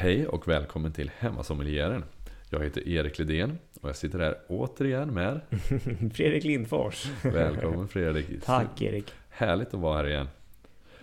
Hej och välkommen till Hemmasommelieren. Jag heter Erik Lidén och jag sitter här återigen med Fredrik Lindfors. Välkommen Fredrik. Tack Erik. Härligt att vara här igen.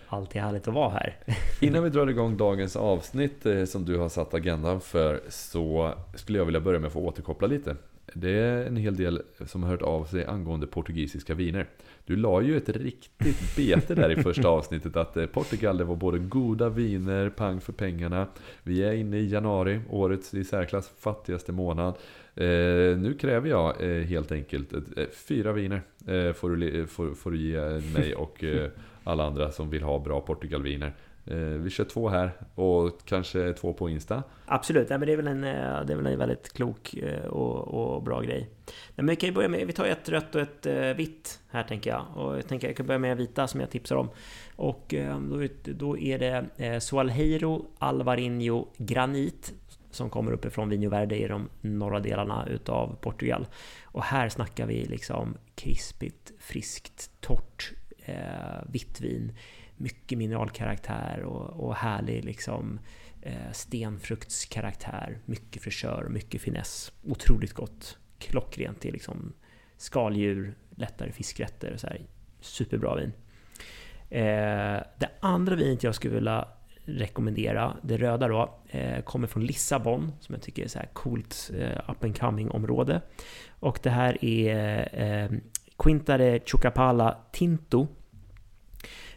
Alltid härligt att vara här. Innan vi drar igång dagens avsnitt eh, som du har satt agendan för så skulle jag vilja börja med att få återkoppla lite. Det är en hel del som har hört av sig angående portugisiska viner. Du la ju ett riktigt bete där i första avsnittet att eh, Portugal det var både goda viner, pang för pengarna. Vi är inne i januari, årets i särklass fattigaste månad. Eh, nu kräver jag eh, helt enkelt eh, fyra viner eh, får, du, får, får du ge mig och eh, alla andra som vill ha bra Portugalviner. Eh, vi kör två här och kanske två på Insta. Absolut, men det, är väl en, eh, det är väl en väldigt klok eh, och, och bra grej. Men vi kan ju börja med, vi tar ett rött och ett vitt här tänker jag. Och jag tänker jag kan börja med vita som jag tipsar om. Och då, då är det Sualheiro Alvarinho Granit som kommer uppifrån Vinho Verde i de norra delarna utav Portugal. Och här snackar vi liksom krispigt, friskt, torrt eh, vitt vin mycket mineralkaraktär och, och härlig liksom eh, stenfruktskaraktär. Mycket fräschör, mycket finess. Otroligt gott. Klockrent till liksom skaldjur, lättare fiskrätter och så här. Superbra vin. Eh, det andra vinet jag skulle vilja rekommendera, det röda då, eh, kommer från Lissabon som jag tycker är så här coolt eh, up and coming område. Och det här är eh, Quintare Chocapala Tinto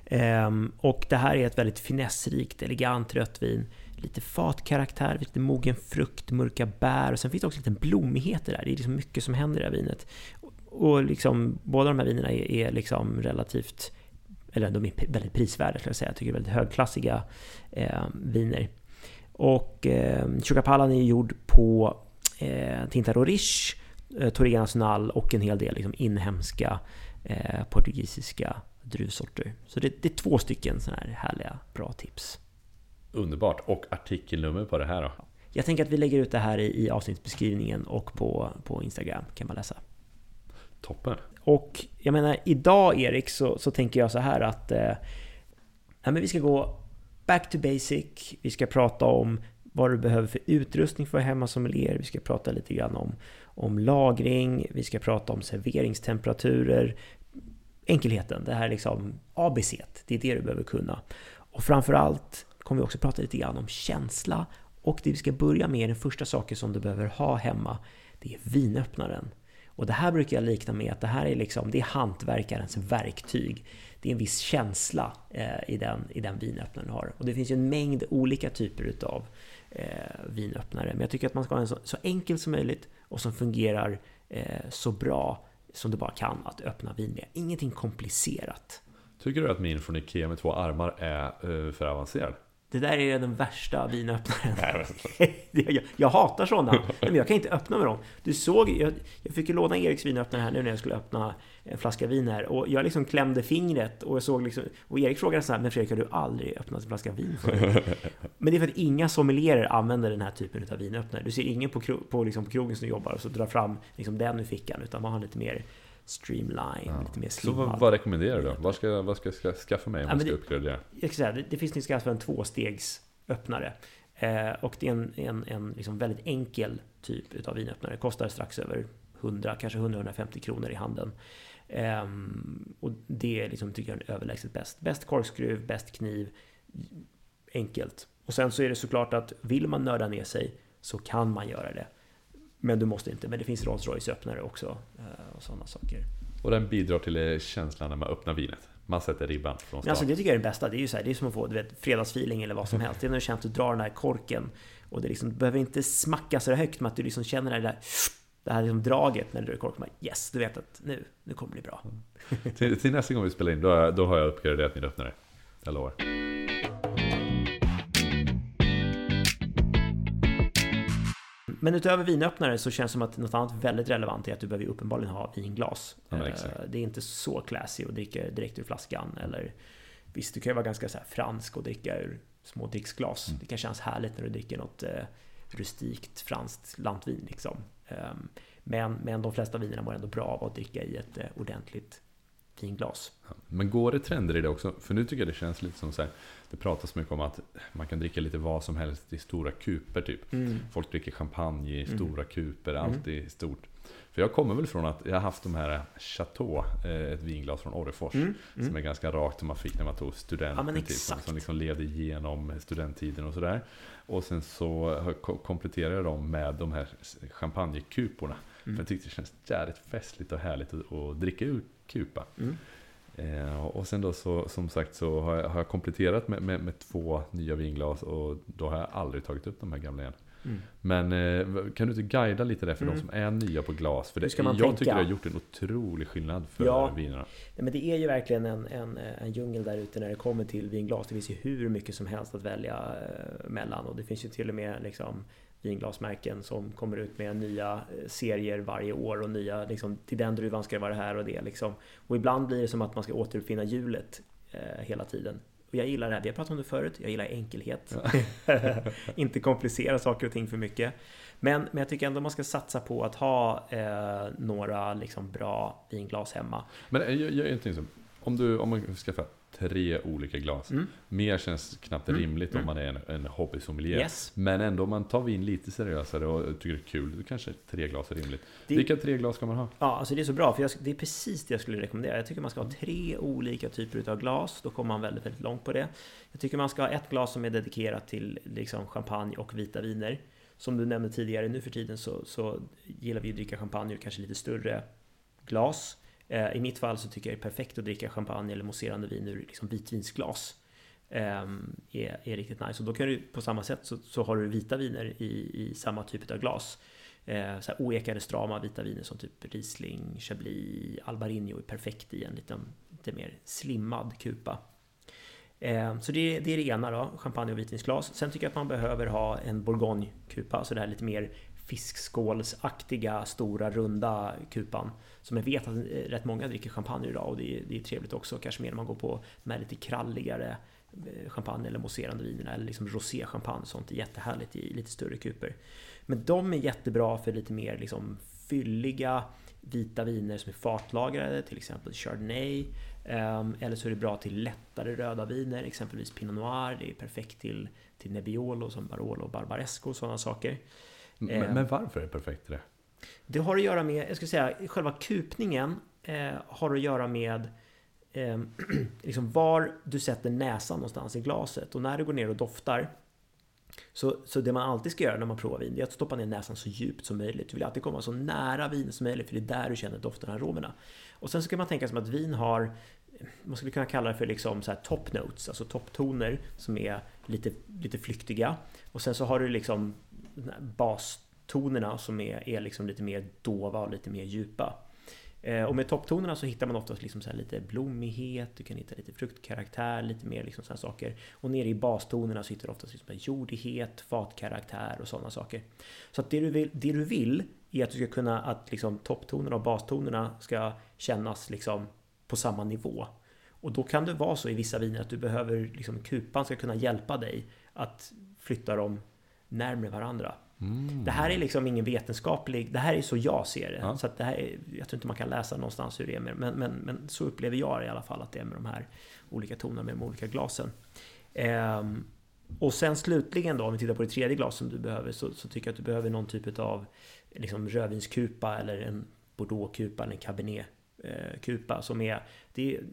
Ehm, och det här är ett väldigt finessrikt, elegant rött vin. Lite fatkaraktär, lite mogen frukt, mörka bär och sen finns det också lite blommighet i Det här. Det är liksom mycket som händer i det här vinet. Och liksom, båda de här vinerna är, är liksom relativt, eller de är väldigt prisvärda skulle jag säga. Jag tycker det är väldigt högklassiga eh, viner. Och eh, Chocapalan är gjord på eh, Tinta Rorish, eh, Torrega Nacional och en hel del liksom, inhemska eh, portugisiska druvsorter. Så det, det, är två stycken sådana här härliga, bra tips. Underbart! Och artikelnummer på det här då? Jag tänker att vi lägger ut det här i, i avsnittsbeskrivningen och på, på Instagram kan man läsa. Toppen! Och jag menar, idag Erik så, så tänker jag så här att eh, ja, men vi ska gå back to basic. Vi ska prata om vad du behöver för utrustning för hemma som elev. Vi ska prata lite grann om, om lagring. Vi ska prata om serveringstemperaturer enkelheten, det här liksom ABC, det är det du behöver kunna. Och framförallt kommer vi också prata lite grann om känsla och det vi ska börja med, den första saken som du behöver ha hemma, det är vinöppnaren. Och det här brukar jag likna med att det här är liksom, det är hantverkarens verktyg. Det är en viss känsla eh, i, den, i den vinöppnaren du har. Och det finns ju en mängd olika typer utav eh, vinöppnare. Men jag tycker att man ska ha en så, så enkel som möjligt och som fungerar eh, så bra som du bara kan att öppna vin med. Ingenting komplicerat. Tycker du att min från Ikea med två armar är eh, för avancerad? Det där är den värsta vinöppnaren. jag, jag hatar sådana. Men jag kan inte öppna med dem. Du såg, jag, jag fick ju låna Eriks vinöppnare här nu när jag skulle öppna en flaska vin här. Och jag liksom klämde fingret och jag såg liksom... Och Erik frågade så här, men Fredrik har du aldrig öppnat en flaska vin förut? men det är för att inga sommelierer använder den här typen av vinöppnare. Du ser ingen på, på, liksom, på krogen som jobbar och så drar fram liksom, den ur fickan. Utan man har lite mer streamline, ja. lite mer slimmad. Så vad, vad rekommenderar du då? Vad ska, vad ska jag skaffa mig om ja, jag ska uppgradera? Jag ska säga, det, det finns ni skaffa en tvåstegs öppnare. Eh, och det är en, en, en liksom väldigt enkel typ av vinöppnare. Kostar strax över 100, kanske 100-150 kronor i handeln. Eh, och det är liksom, tycker jag är överlägset bäst. Bäst korkskruv, bäst kniv. Enkelt. Och sen så är det såklart att vill man nörda ner sig så kan man göra det. Men du måste inte. Men det finns Rolls Royce öppnare också. Eh, och sådana saker. Och den bidrar till eh, känslan när man öppnar vinet. Man sätter ribban från start. Alltså det tycker jag är det bästa. Det är ju så här, det är som att få du vet, fredagsfeeling eller vad som helst. Det är när du känner att du drar den här korken. Och det liksom, du behöver inte smacka så högt, men att du liksom känner det där det här liksom draget när du drar korken. Yes, du vet att nu, nu kommer det bli bra. till, till nästa gång vi spelar in, då, då har jag uppgraderat min öppnare. Jag lovar. Men utöver vinöppnare så känns det som att något annat väldigt relevant är att du behöver uppenbarligen ha vinglas. Ja, eh, det är inte så classy att dricka direkt ur flaskan. Eller, visst, du kan ju vara ganska så fransk och dricka ur små dricksglas. Mm. Det kan kännas härligt när du dricker något eh, rustikt franskt lantvin. Liksom. Um, men, men de flesta vinerna mår ändå bra av att dricka i ett eh, ordentligt vinglas. Men går det trender i det också? För nu tycker jag det känns lite som så här, det pratas mycket om att man kan dricka lite vad som helst i stora kuper typ. Mm. Folk dricker champagne i Mm. stora kuper, Mm. allt i stort. För jag kommer väl från att jag har haft de här Chateau, eh, ett vinglas från Orrefors. Mm. Som Mm. är ganska rakt som man fick när man tog studenten. Ja, typ, som, som liksom levde igenom studenttiden och sådär. Och sen så har- ko- kompletterar jag dem med de här champagnekuporna. För Mm. jag tyckte det känns jävligt festligt och härligt att, att dricka ur kupa. Eh, och sen då så, som sagt så har jag, har jag kompletterat med, med, med två nya vinglas och då har jag aldrig tagit upp de här gamla igen. Mm. Men eh, kan du inte guida lite där för Mm. de som är nya på glas? För det, jag tänka? tycker det har gjort en otrolig skillnad för Ja. vinerna. Ja, men det är ju verkligen en, en, en djungel där ute när det kommer till vinglas. Det finns ju hur mycket som helst att välja eh, mellan och det finns ju till och med liksom vinglasmärken som kommer ut med nya eh, serier varje år och nya liksom, till den druvan ska det vara det här och det liksom. Och ibland blir det som att man ska återuppfinna hjulet eh, hela tiden. Och jag gillar det här, vi har pratat om det förut, jag gillar enkelhet. Inte komplicera saker och ting för mycket. Men, men jag tycker ändå man ska satsa på att ha eh, några liksom, bra vinglas hemma. Men jag, jag är inte om du om man skaffar tre olika glas. Mm. Mer känns knappt Mm. rimligt om Mm. man är en, en hobbysommelier. Yes. Men ändå om man tar vin lite seriösare och tycker det är kul, då kanske tre glas är rimligt. Det- Vilka tre glas ska man ha? Ja, alltså det är så bra för jag, det är precis det jag skulle rekommendera. Jag tycker man ska ha tre olika typer av glas. Då kommer man väldigt, väldigt långt på det. Jag tycker man ska ha ett glas som är dedikerat till liksom champagne och vita viner. Som du nämnde tidigare, nu för tiden så, så gillar vi att dricka champagne ur kanske lite större glas. Eh, I mitt fall så tycker jag det är perfekt att dricka champagne eller mousserande vin ur liksom vitvinsglas. Ehm, är, är riktigt nice. Och då kan du på samma sätt så, så har du vita viner i, i samma typ av glas. Eh, så här oekade strama vita viner som typ Riesling, Chablis, Albarino är perfekt i en liten, lite mer slimmad kupa. Eh, så det, det är det ena då, champagne och vitvinsglas. Sen tycker jag att man behöver ha en bourgogne-kupa, så det här lite mer fiskskålsaktiga, stora, runda kupan. Som jag vet att eh, rätt många dricker champagne idag och det är, det är trevligt också, kanske mer när man går på de här lite kralligare eh, champagne eller mousserande vinerna eller liksom roséchampagne, Sånt är jättehärligt i lite större kuper. Men de är jättebra för lite mer liksom fylliga vita viner som är fatlagrade, till exempel Chardonnay. Ehm, eller så är det bra till lättare röda viner, exempelvis Pinot Noir. Det är perfekt till, till Nebbiolo som Barolo och Barbaresco och sådana saker. Men, Eh. men varför är det perfekt till det? Det har att göra med, jag ska säga, själva kupningen eh, har att göra med eh, liksom var du sätter näsan någonstans i glaset. Och när du går ner och doftar så, så det man alltid ska göra när man provar vin det är att stoppa ner näsan så djupt som möjligt. Du vill alltid komma så nära vin som möjligt för det är där du känner doften och aromerna. Och sen ska man tänka som att vin har man skulle kunna kalla det för liksom så här top notes, alltså topptoner som är lite, lite flyktiga. Och sen så har du liksom bastonerna som är, är liksom lite mer dova och lite mer djupa. Eh, och med topptonerna så hittar man oftast liksom så här lite blommighet, du kan hitta lite fruktkaraktär, lite mer liksom sådana saker. Och nere i bastonerna så hittar du oftast liksom jordighet, fatkaraktär och sådana saker. Så att det du vill, det du vill är att du ska kunna att liksom topptonerna och bastonerna ska kännas liksom på samma nivå. Och då kan det vara så i vissa viner att du behöver liksom kupan ska kunna hjälpa dig att flytta dem närmare varandra. Mm. Det här är liksom ingen vetenskaplig, det här är så jag ser det. Ja. Så det här är, jag tror inte man kan läsa någonstans hur det är med men, men, men så upplever jag det i alla fall att det är med de här olika tonerna med de olika glasen. Ehm, och sen slutligen då, om vi tittar på det tredje glas som du behöver, så, så tycker jag att du behöver någon typ av liksom rödvinskupa eller en bordeauxkupa eller en cabernet eh, kupa som är, det är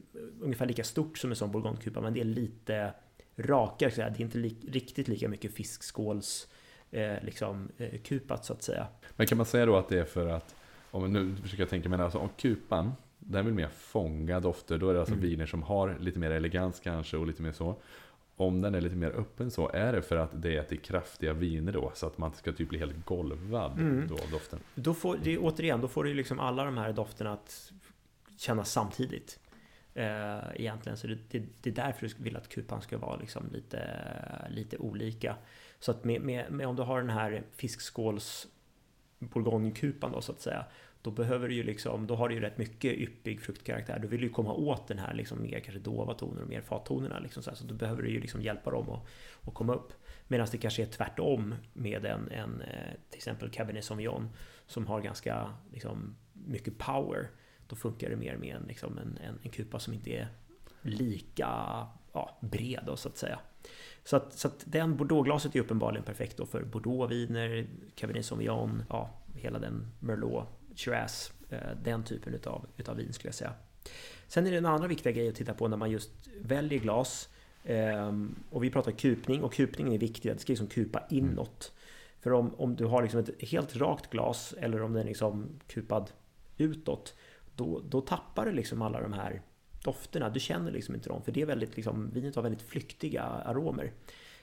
ungefär lika stort som en sån bourgognekupa men det är lite rakare, så det är inte li, riktigt lika mycket fiskskåls eh, liksom eh, kupat så att säga. Men kan man säga då att det är för att, om nu försöker jag tänka mig, alltså om kupan, den vill mer fånga dofter, då är det alltså Mm. viner som har lite mer elegans kanske och lite mer så. Om den är lite mer öppen så, är det för att det är till kraftiga viner då? Så att man ska typ bli helt golvad Mm. då av doften? Då får, det, återigen, då får du liksom alla de här dofterna att kännas samtidigt. Eh, egentligen, så det, det, det är därför du vill att kupan ska vara liksom lite, lite olika. Så att med, med, med om du har den här fiskskåls bourgognekupan då så att säga. Då behöver du ju liksom, då har du ju rätt mycket yppig fruktkaraktär. Du vill ju komma åt den här liksom mer kanske dova toner och mer fattonerna liksom så, här. så då behöver du ju liksom hjälpa dem att, att komma upp. Medan det kanske är tvärtom med en, en eh, till exempel Cabernet Sauvignon som har ganska liksom, mycket power då funkar det mer med en, liksom en, en, en kupa som inte är lika ja, bred då, så att säga. Så att, så att den Bordeauxglaset är uppenbarligen perfekt då för Bordeauxviner, Cabernet Sauvignon, ja, hela den Merlot, Shiraz, eh, den typen utav, utav vin skulle jag säga. Sen är det en annan viktig grej att titta på när man just väljer glas. Ehm, och vi pratar kupning och kupningen är viktig, det ska liksom kupa inåt. För om, om du har liksom ett helt rakt glas eller om den är liksom kupad utåt, då, då tappar du liksom alla de här dofterna. Du känner liksom inte dem, för det är väldigt, liksom, vinet har väldigt flyktiga aromer.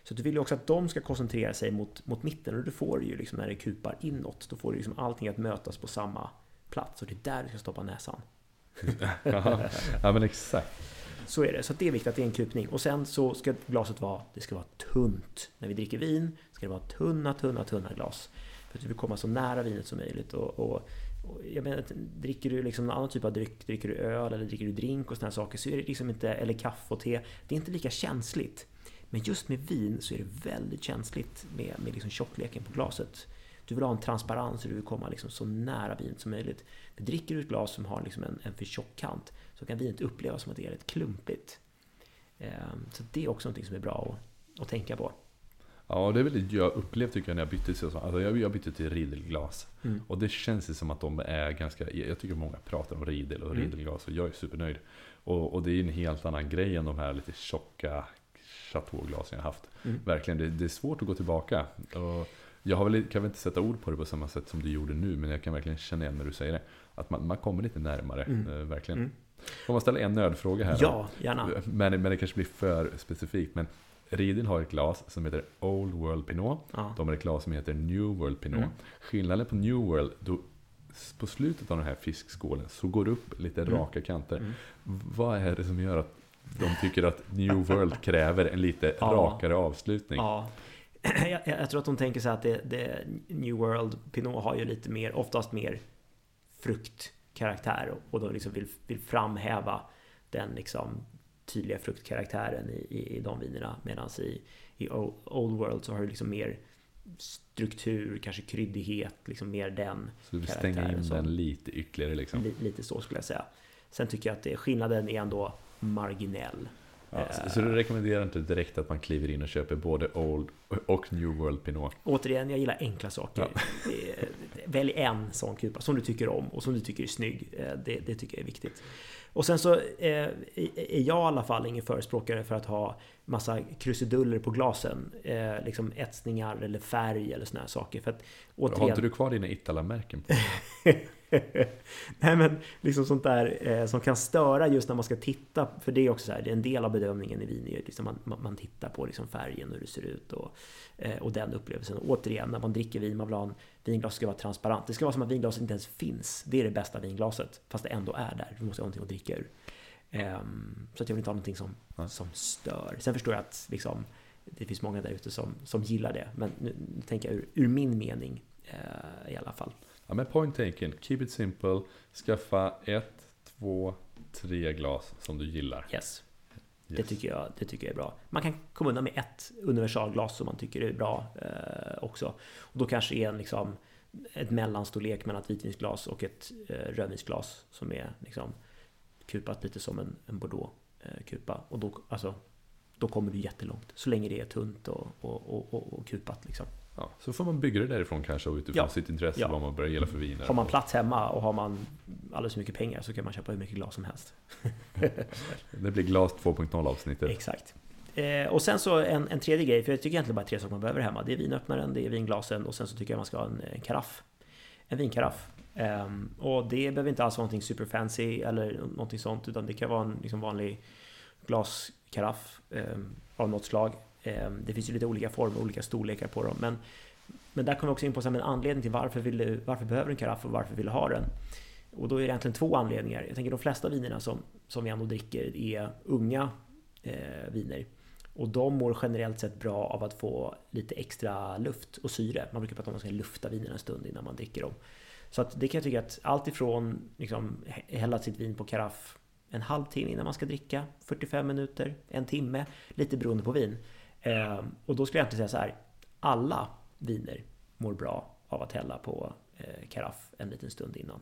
Så du vill ju också att de ska koncentrera sig mot, mot mitten och du får ju liksom när det kupar inåt, då får du liksom allting att mötas på samma plats och det är där du ska stoppa näsan. ja men exakt. Så är det, så det är viktigt att det är en kupning. Och sen så ska glaset vara, det ska vara tunt. När vi dricker vin ska det vara tunna, tunna, tunna glas. För att vi vill komma så nära vinet som möjligt. Och, och, och jag menar, dricker du liksom en annan typ av dryck, dricker du öl eller dricker du drink och sådana saker så är det liksom inte, eller kaffe och te, det är inte lika känsligt. Men just med vin så är det väldigt känsligt med, med liksom tjockleken på glaset. Du vill ha en transparens och du vill komma liksom så nära vinet som möjligt. För dricker du ett glas som har liksom en, en för tjock kant så kan vinet upplevas som att det är rätt klumpigt. Ehm, så det är också något som är bra att, att tänka på. Ja, det är väl det jag upplevt tycker jag när jag bytte till alltså jag, jag bytte till Riedelglas. Mm. Och det känns som att de är ganska, jag tycker många pratar om Riedel och mm. Riedelglas och jag är supernöjd. Och, och det är en helt annan grej än de här lite tjocka chateauglasen jag haft. Mm. Verkligen, det, det, är svårt att gå tillbaka. Och jag har väl, kan väl inte sätta ord på det på samma sätt som du gjorde nu, men jag kan verkligen känna igen när du säger det. Att man, man kommer lite närmare, mm. äh, verkligen. Mm. Får man ställa en nödfråga här? Ja, gärna. Men, men det kanske blir för specifikt. Men Riedel har ett glas som heter Old World Pinot. Ja. De har ett glas som heter New World Pinot. Mm. Skillnaden på New World, då, på slutet av den här fiskskålen så går det upp lite mm. raka kanter. Mm. Vad är det som gör att de tycker att New World kräver en lite ja. rakare avslutning? Ja. Jag, jag, tror att de tänker sig att det, det, New World Pinot har ju lite mer, oftast mer fruktkaraktär och, och de liksom vill, vill framhäva den liksom tydliga fruktkaraktären i, i, i de vinerna. Medan i, i Old World så har du liksom mer struktur, kanske kryddighet, liksom mer den Så du stänga in den lite ytterligare liksom? Lite så skulle jag säga. Sen tycker jag att skillnaden är ändå marginell. Ja, så, så, du rekommenderar inte direkt att man kliver in och köper både Old och New World Pinot? Återigen, jag gillar enkla saker. Ja. Välj en sån kupa som du tycker om och som du tycker är snygg. Eh, det, det tycker jag är viktigt. Och sen så eh, är jag i alla fall ingen förespråkare för att ha massa krusiduller på glasen. Eh, liksom etsningar eller färg eller såna här saker. För att, återigen... Har inte du kvar dina Itala-märken på? Nej men liksom sånt där eh, som kan störa just när man ska titta. För det är också så här, det är en del av bedömningen i vin. Liksom man, man tittar på liksom färgen och hur det ser ut och, eh, och den upplevelsen. Och återigen, när man dricker vin, man vill ha en vinglas ska vara transparent. Det ska vara som att vinglaset inte ens finns. Det är det bästa vinglaset. Fast det ändå är där. Du måste ha någonting att dricka ur. Um, så att jag vill inte ha någonting som, som stör. Sen förstår jag att liksom, det finns många där ute som, som gillar det. Men nu, nu tänker jag ur, ur min mening uh, i alla fall. Ja men point taken, keep it simple. Skaffa ett, två, tre glas som du gillar. Yes. yes. Det, tycker jag, det tycker jag är bra. Man kan komma undan med ett universalglas som man tycker är bra eh, också. Och då kanske är en liksom ett mellanstorlek mellan ett vitvinsglas och ett eh, rödvinsglas som är liksom kupat lite som en, en bordeaux eh. Och då, alltså, då kommer du jättelångt. Så länge det är tunt och, och, och, och kupat liksom. Ja, så får man bygga det därifrån kanske och utifrån ja. sitt intresse ja. vad man börjar gilla för viner. Har man plats hemma och har man alldeles för mycket pengar så kan man köpa hur mycket glas som helst. det blir glas 2.0 avsnittet. Exakt. Eh, och sen så en, en tredje grej, för jag tycker egentligen bara tre saker man behöver hemma. Det är vinöppnaren, det är vinglasen och sen så tycker jag man ska ha en, en karaff. En vinkaraff. Eh, och det behöver inte alls vara någonting super fancy eller någonting sånt, utan det kan vara en liksom vanlig glaskaraff eh, av något slag. Ehm, det finns ju lite olika former, olika storlekar på dem. Men, men där kommer vi också in på en anledning till varför, vill du, varför behöver du en karaff och varför vill du ha den? Och då är det egentligen två anledningar. Jag tänker de flesta vinerna som, som vi ändå dricker är unga eh, viner. Och de mår generellt sett bra av att få lite extra luft och syre. Man brukar prata om att man ska lufta vinerna en stund innan man dricker dem. Så att det kan jag tycka att allt ifrån liksom, hälla sitt vin på karaff en halvtimme innan man ska dricka, 45 minuter, en timme, lite beroende på vin. Eh, och då skulle jag inte säga så här, alla viner mår bra av att hälla på eh, karaff en liten stund innan.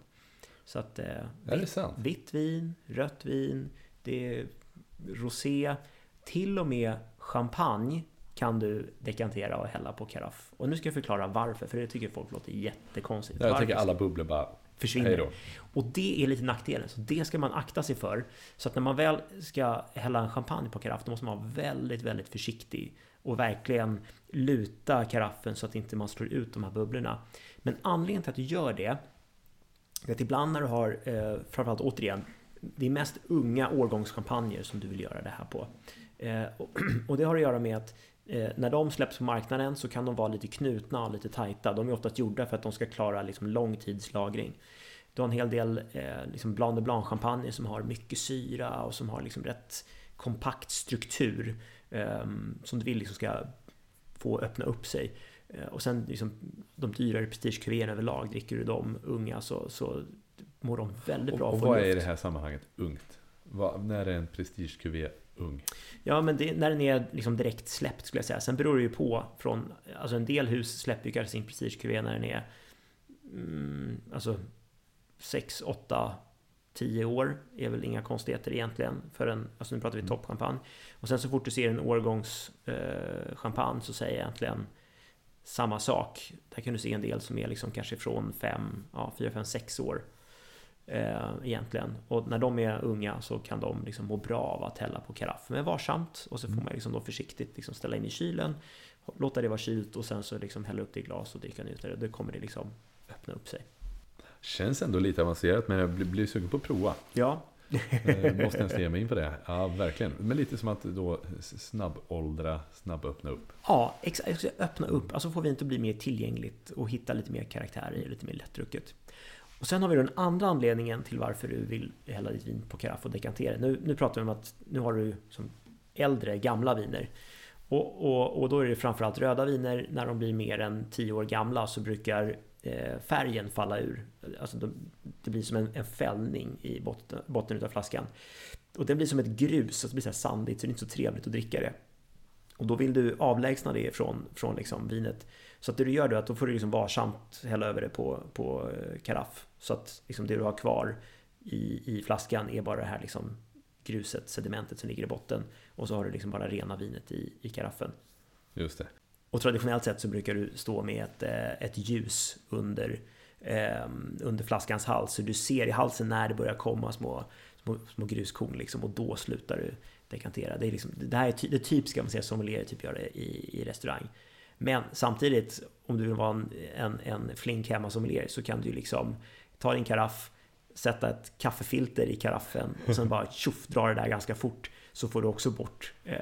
Så att... Eh, sant? Vitt vin, rött vin, det är rosé, till och med champagne kan du dekantera och hälla på karaff. Och nu ska jag förklara varför, för det tycker folk låter jättekonstigt. Jag varför alla bubblor bara försvinner. Och det är lite nackdelen, så det ska man akta sig för. Så att när man väl ska hälla en champagne på karaff, då måste man vara väldigt, väldigt försiktig och verkligen luta karaffen så att inte man slår ut de här bubblorna. Men anledningen till att du gör det, är att ibland när du har, eh, framförallt återigen, det är mest unga årgångschampagner som du vill göra det här på. Eh, och det har att göra med att när de släpps på marknaden så kan de vara lite knutna och lite tajta. De är oftast gjorda för att de ska klara liksom lång tids lagring. Du har en hel del eh, liksom Blanc de Blanc champagne som har mycket syra och som har liksom rätt kompakt struktur eh, som du vill liksom ska få öppna upp sig. Eh, och sen liksom, de dyrare prestigekuverna överlag, dricker du de unga så, så mår de väldigt bra. Och, och vad är i det här sammanhanget ungt? Vad, när är en prestigekuvé ung? Ja, men det, när den är liksom direkt släppt skulle jag säga. Sen beror det ju på från, alltså en del hus släpper ju kanske sin prestigekuvé när den är mm, alltså 6, 8, 10 år är väl inga konstigheter egentligen för en, alltså nu pratar vi mm. toppchampagne. Och sen så fort du ser en årgångs eh, så säger jag egentligen samma sak. Där kan du se en del som är liksom kanske från 5, ja, 4, 5, 6 år. Eh, egentligen. Och när de är unga så kan de liksom må bra av att hälla på karaff. Men varsamt och så får mm. man liksom då försiktigt liksom ställa in i kylen. Låta det vara kylt och sen så liksom hälla upp det i glas och dricka ut det. Då kommer det liksom öppna upp sig. Känns ändå lite avancerat men jag blir, sugen på att prova. Ja. Eh, måste jag se mig in på det? Ja, verkligen. Men lite som att då snabbåldra, snabb öppna upp. Ja, exakt. Öppna upp. Alltså får vi inte bli mer tillgängligt och hitta lite mer karaktär i, lite mer lättdrucket. Och sen har vi den andra anledningen till varför du vill hälla ditt vin på karaff och dekantera. Nu, nu pratar vi om att nu har du som äldre, gamla viner. Och, och, och då är det framförallt röda viner. När de blir mer än 10 år gamla så brukar eh, färgen falla ur. Alltså de, det blir som en, en fällning i botten, botten av flaskan. Och det blir som ett grus, så det blir så här sandigt så det är inte så trevligt att dricka det. Och då vill du avlägsna det från, från liksom vinet. Så att det du gör då är att då får du liksom varsamt hälla över det på, på eh, karaff. Så att liksom det du har kvar i, i flaskan är bara det här liksom gruset, sedimentet som ligger i botten. Och så har du liksom bara rena vinet i, i karaffen. Just det. Och traditionellt sett så brukar du stå med ett, eh, ett ljus under, eh, under flaskans hals. Så du ser i halsen när det börjar komma små, små, små gruskorn liksom, och då slutar du dekantera. Det, är liksom, det här är ty, det typiska man ser sommelier typ gör det i, i restaurang. Men samtidigt, om du vill vara en, en, en flink hemmasommelier så kan du liksom ta din karaff, sätta ett kaffefilter i karaffen och sen bara tjoff, dra det där ganska fort så får du också bort eh,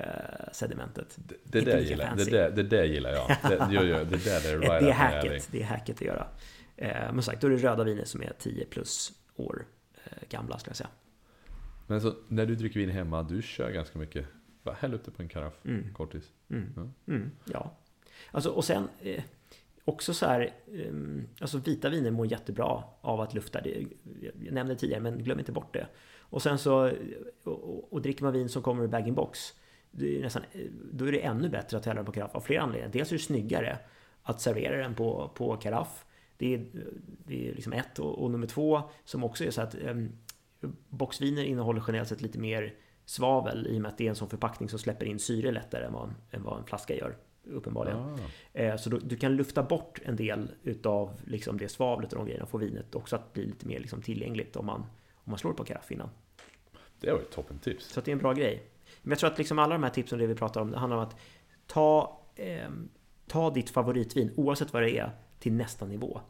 sedimentet. Det, det, där gillar, det, där, det där gillar jag. Det, jo, jo, det, där är right det är hacket. Det är hacket att göra. Eh, men sagt, då är det röda viner som är 10 plus år eh, gamla skulle jag säga. Men så när du dricker vin hemma, du kör ganska mycket. Bara häll upp det på en karaff, mm. kortis. Mm. Mm, ja. Alltså, och sen eh, också så här, eh, alltså vita viner mår jättebra av att lufta. Det, jag nämnde det tidigare, men glöm inte bort det. Och sen så, och, och dricker man vin som kommer ur bag-in-box, nästan, eh, då är det ännu bättre att hälla den på karaff av flera anledningar. Dels är det snyggare att servera den på, på karaff. Det är, det är liksom ett. Och, och nummer två, som också är så att eh, boxviner innehåller generellt sett lite mer svavel i och med att det är en sån förpackning som släpper in syre lättare än vad, än vad en flaska gör uppenbarligen. Ah. Eh, så då, du kan lufta bort en del utav liksom det svavlet och de grejerna och få vinet också att bli lite mer liksom tillgängligt om man, om man slår på karaff innan. Det var ett toppentips. Så det är en bra grej. Men jag tror att liksom alla de här tipsen det vi pratar om, det handlar om att ta, eh, ta ditt favoritvin, oavsett vad det är, till nästa nivå.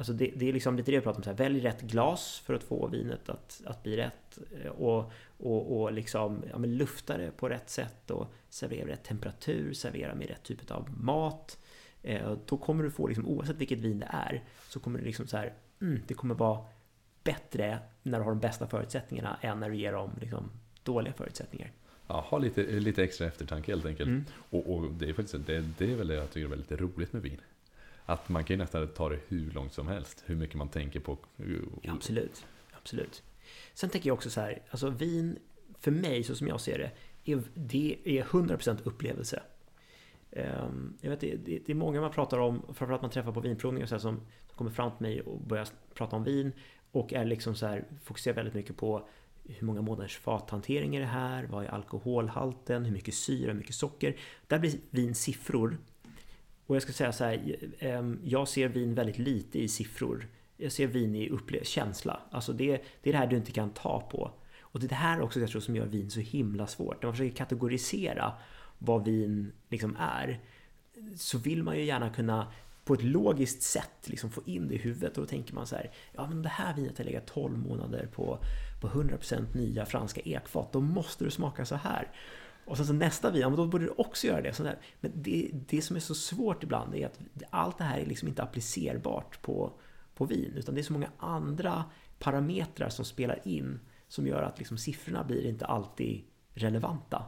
Alltså det, det, är liksom lite det jag pratar om, så här, välj rätt glas för att få vinet att, att bli rätt. Eh, och, och, och liksom, ja, men lufta det på rätt sätt och servera rätt temperatur, servera med rätt typ av mat. Eh, då kommer du få, liksom, oavsett vilket vin det är, så kommer det liksom så här, mm, det kommer vara bättre när du har de bästa förutsättningarna än när du ger dem liksom, dåliga förutsättningar. Ja, ha lite, lite extra eftertanke helt enkelt. Mm. Och, och, det, är faktiskt, det, det är väl det jag tycker är väldigt roligt med vin. Att man kan ju nästan ta det hur långt som helst, hur mycket man tänker på. Ja, absolut, absolut. Sen tänker jag också så här, alltså vin, för mig så som jag ser det, är, det är 100% upplevelse. Ehm, jag vet, det, det, är många man pratar om, framförallt man träffar på vinprovningar så här, som, som kommer fram till mig och börjar prata om vin. och är liksom så här, fokuserar väldigt mycket på hur många månaders fathantering är det här? Vad är alkoholhalten? Hur mycket syra? Hur mycket socker? Där blir vin siffror. Och jag ska säga så här, ehm, jag ser vin väldigt lite i siffror. Jag ser vin i känsla. Alltså det, det är det här du inte kan ta på. Och det är det här också jag tror som gör vin så himla svårt. När man försöker kategorisera vad vin liksom är så vill man ju gärna kunna på ett logiskt sätt liksom få in det i huvudet och då tänker man så här ja men det här vinet har legat 12 månader på, på 100% nya franska ekfat då måste du smaka så här och sen så nästa men då borde du också göra det. Sådär. Men det, det som är så svårt ibland är att allt det här är liksom inte applicerbart på, på vin utan det är så många andra parametrar som spelar in som gör att liksom siffrorna blir inte alltid relevanta.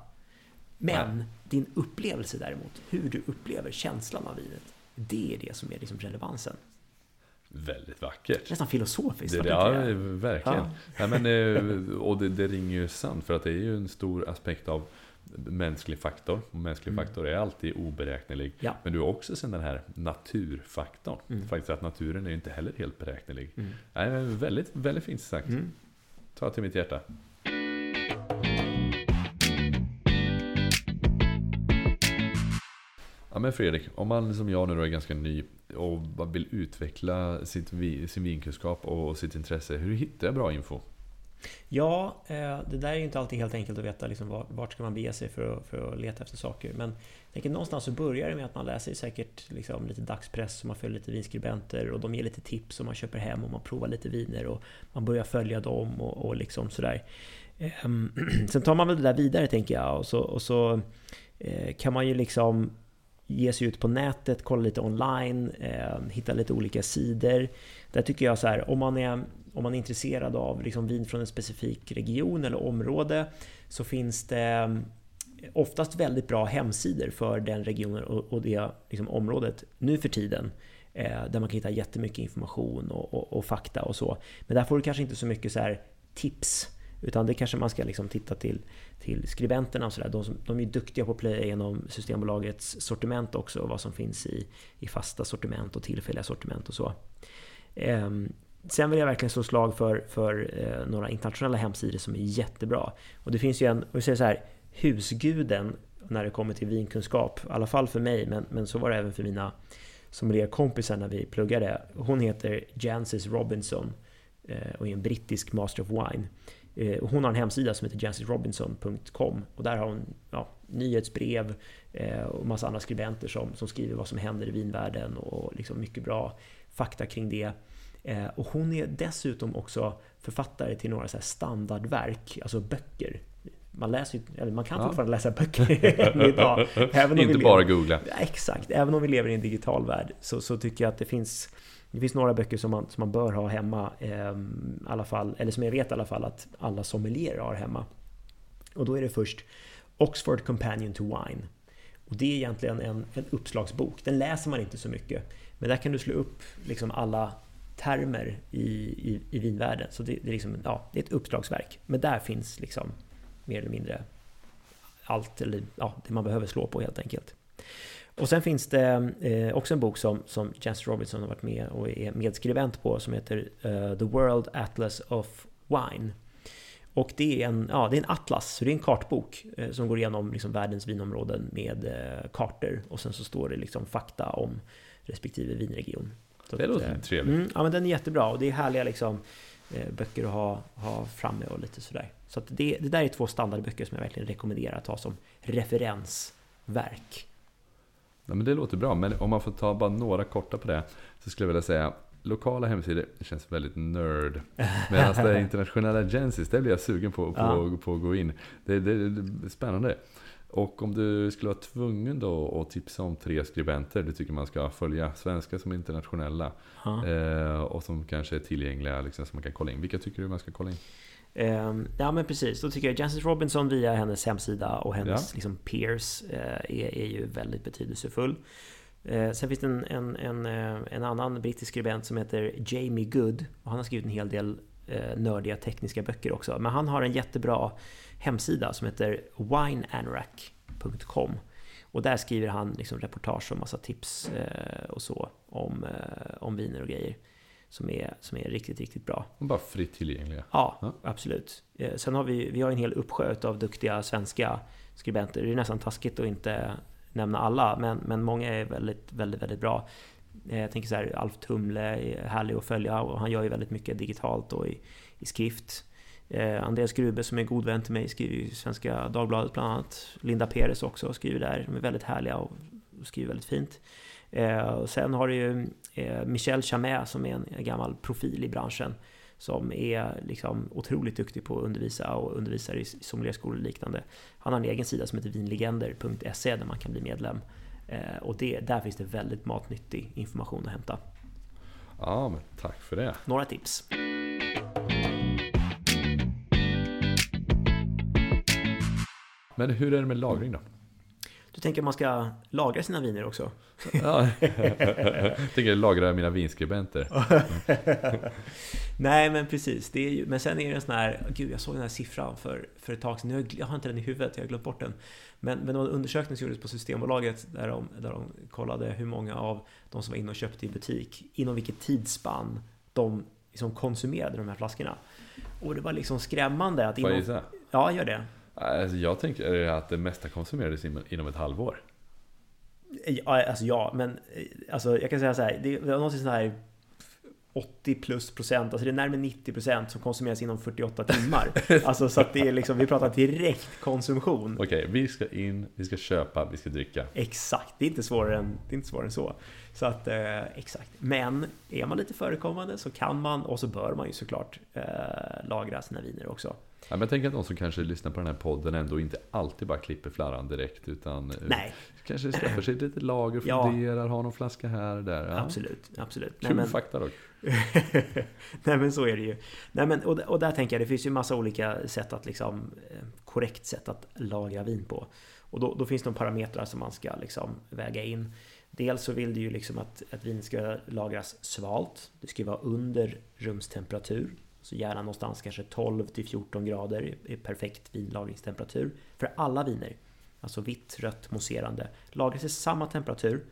Men Nej. din upplevelse däremot, hur du upplever känslan av vinet, det är det som är liksom relevansen. Väldigt vackert. Nästan filosofiskt. Det, ja, verkligen. Ja. ja men, eh, och det, det ringer ju sant, för att det är ju en stor aspekt av mänsklig faktor. Och mänsklig mm. faktor är alltid oberäknelig. Ja. Men du har också sen den här naturfaktorn. Mm. Faktiskt att naturen är inte heller helt beräknelig. Mm. Nej, väldigt, väldigt fint sagt. Mm. Ta till mitt hjärta. Ja men Fredrik, om man som jag nu då är ganska ny och vill utveckla sitt, sin vinkunskap och sitt intresse, hur hittar jag bra info? Ja, eh, det där är ju inte alltid helt enkelt att veta liksom vart ska man bege sig för att, för att leta efter saker. Men jag tänker någonstans så börjar det med att man läser säkert liksom lite dagspress och man följer lite vinskribenter och de ger lite tips och man köper hem och man provar lite viner och man börjar följa dem och, och liksom sådär. Ehm, sen tar man väl det där vidare tänker jag och så, och så eh, kan man ju liksom ge sig ut på nätet, kolla lite online, ehm, hitta lite olika sidor. Där tycker jag så här, om man är, om man är intresserad av liksom vin från en specifik region eller område så finns det mm, oftast väldigt bra hemsidor för den regionen och, det liksom, området nu för tiden. Eh, där man kan hitta jättemycket information och, och, och, fakta och så. Men där får du kanske inte så mycket så här tips utan det kanske man ska liksom titta till, till skribenterna och sådär. De, de är duktiga på att plöja igenom Systembolagets sortiment också. Vad som finns i, i fasta sortiment och tillfälliga sortiment och så. Ehm, Sen vill jag verkligen slå slag för, för eh, några internationella hemsidor som är jättebra. Och det finns ju en, och vi säger så här, husguden när det kommer till vinkunskap. I alla fall för mig, men, men så var det även för mina sommelierkompisar när vi pluggade. Hon heter Jancis Robinson eh, och är en brittisk Master of Wine. Eh, hon har en hemsida som heter jancisrobinson.com och där har hon ja, nyhetsbrev eh, och massa andra skribenter som, som skriver vad som händer i vinvärlden och liksom mycket bra fakta kring det. Eh, och hon är dessutom också författare till några så standardverk, alltså böcker. Man, läser, eller man kan ja. fortfarande läsa böcker idag. Även Inte bara lever, googla. Exakt, även om vi lever i en digital värld så, så tycker jag att det finns det finns några böcker som man, som man bör ha hemma, eh, alla fall, eller som jag vet i alla fall att alla sommelierer har hemma. Och då är det först Oxford Companion to Wine. Och det är egentligen en, en uppslagsbok. Den läser man inte så mycket. Men där kan du slå upp liksom alla termer i, i, i vinvärlden. Så det, det, är liksom, ja, det är ett uppslagsverk. Men där finns liksom mer eller mindre allt, eller ja, det man behöver slå på helt enkelt. Och sen finns det eh, också en bok som, som Jens Robinson har varit med och är medskribent på som heter uh, The World Atlas of Wine. Och det är en, ja, det är en atlas, så det är en kartbok eh, som går igenom liksom, världens vinområden med eh, kartor. Och sen så står det liksom fakta om respektive vinregion. Det låter att, trevligt. Mm, ja, men den är jättebra och det är härliga liksom, eh, böcker att ha, ha framme och lite sådär. Så att det, det där är två standardböcker som jag verkligen rekommenderar att ha som referensverk. Ja, men det låter bra, men om man får ta bara några korta på det så skulle jag vilja säga lokala hemsidor känns väldigt nörd. Medan det internationella Genesis, det blir jag sugen på, på, ja. på att gå in. Det, det, det är spännande. Och om du skulle vara tvungen då att tipsa om tre skribenter du tycker man ska följa, svenska som internationella, eh, och som kanske är tillgängliga, liksom, som man kan kolla in. Vilka tycker du man ska kolla in? Ehm, ja men precis, då tycker jag Jancis Robinson via hennes hemsida och hennes ja. liksom, peers eh, är, är ju väldigt betydelsefull. Eh, sen finns det en, en, en, eh, en, annan brittisk skribent som heter Jamie Good. Och han har skrivit en hel del nördiga tekniska böcker också. Men han har en jättebra hemsida som heter wineanorak.com. Och där skriver han liksom reportage och massa tips och så om, om viner och grejer. som är, som är riktigt, riktigt bra. Och bara fritt tillgängliga. Ja, Ja. absolut. Eh, Sen har vi, vi har en hel uppsjö av duktiga svenska skribenter. Det är nästan taskigt att inte nämna alla, men, men många är väldigt, väldigt, väldigt bra. Eh, jag tänker så här, Alf Tumle är härlig att följa och han gör ju väldigt mycket digitalt och i, i skrift. Eh, Andreas Grube som är god vän till mig skriver i Svenska Dagbladet bland annat. Linda Peres också skriver där. De är väldigt härliga och och skriver väldigt fint. Eh, och sen har du ju eh, Michel Chamet som är en gammal profil i branschen. Som är liksom otroligt duktig på att undervisa och undervisar i sommelierskolor och liknande. Han har en egen sida som heter vinlegender.se där man kan bli medlem. Eh, och det, där finns det väldigt matnyttig information att hämta. Ja, men tack för det. Några tips. Men hur är det med lagring då? Du tänker att man ska lagra sina viner också? Ja, jag tänker lagra mina vinskribenter. Nej men precis, det är ju, men sen är det en sån här, gud jag såg den här siffran för, för ett tag sedan, jag, jag har inte den i huvudet, jag har glömt bort den. Men, men det var en undersökning som gjordes på Systembolaget där de, där de kollade hur många av de som var inne och köpte i butik, inom vilket tidsspann de liksom konsumerade de här flaskorna. Och det var liksom skrämmande att Får jag inom... gissa? Ja, gör det. Alltså, jag tänker att det mesta konsumerades in- inom ett halvår. Ja, alltså ja, men eh, alltså, jag kan säga så här, det var något sånt här 80 plus procent, alltså det är närmare 90 procent som konsumeras inom 48 timmar. Alltså så att det är liksom, vi pratar direkt konsumtion. Okej, vi ska in, vi ska köpa, vi ska dricka. Exakt, det är inte svårare än, det är inte svårare än så. Så att, eh, exakt. Men är man lite förekommande så kan man, och så bör man ju såklart eh, lagra sina viner också. Ja, men jag tänker att de som kanske lyssnar på den här podden ändå inte alltid bara klipper flarran direkt utan eh, Nej, kanske skaffar sig lite lager, Ja. funderar, har någon flaska här och där. Ja. absolut. absolut. Nej, Kul men- fakta dock. Nej men så är det ju. Nej, men, och, och där tänker jag, det finns ju massa olika sätt att liksom, eh, korrekt sätt att lagra vin på. Och då, då finns det några parametrar som man ska liksom väga in. Dels så vill du ju liksom att, att vin ska lagras svalt. Det ska vara under rumstemperatur. Så gärna någonstans kanske 12 till 14 grader är- perfekt vinlagringstemperatur. För alla viner. Alltså vitt, rött, mousserande. Lagras i samma temperatur.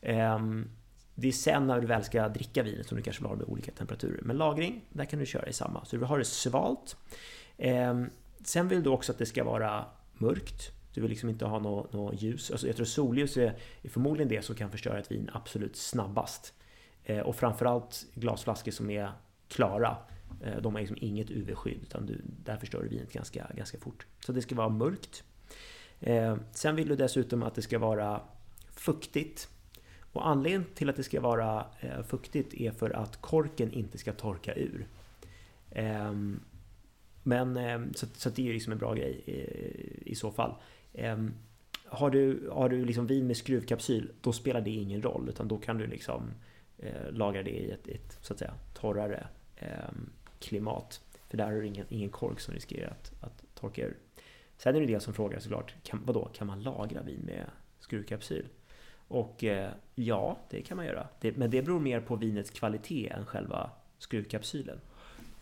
Ehm, det är sen när du väl ska dricka vinet som du kanske vill ha det med olika temperaturer. Men lagring, där kan du köra i samma. Så du vill ha det svalt. Ehm, sen vill du också att det ska vara mörkt. Du vill liksom inte ha något, något ljus. Alltså jag tror solljus är, är förmodligen det som kan förstöra ett vin absolut snabbast. Ehm, och framförallt glasflaskor som är klara. Eh, de har liksom inget UV-skydd utan du, där förstör du vinet ganska, ganska fort. Så det ska vara mörkt. Eh, sen vill du dessutom att det ska vara fuktigt. Och anledningen till att det ska vara eh, fuktigt är för att korken inte ska torka ur. Ehm, men ehm, så, så det är ju liksom en bra grej i, i så fall. Ehm, har du, har du liksom vin med skruvkapsyl, då spelar det ingen roll. Utan då kan du liksom eh, lagra det i ett, ett så att säga torrare klimat. För där har du ingen, ingen kork som riskerar att, att torka ur. Sen är det det som frågar såklart, kan, vadå, kan man lagra vin med skruvkapsyl? Och eh, ja, det kan man göra. Det, men det beror mer på vinets kvalitet än själva skruvkapsylen.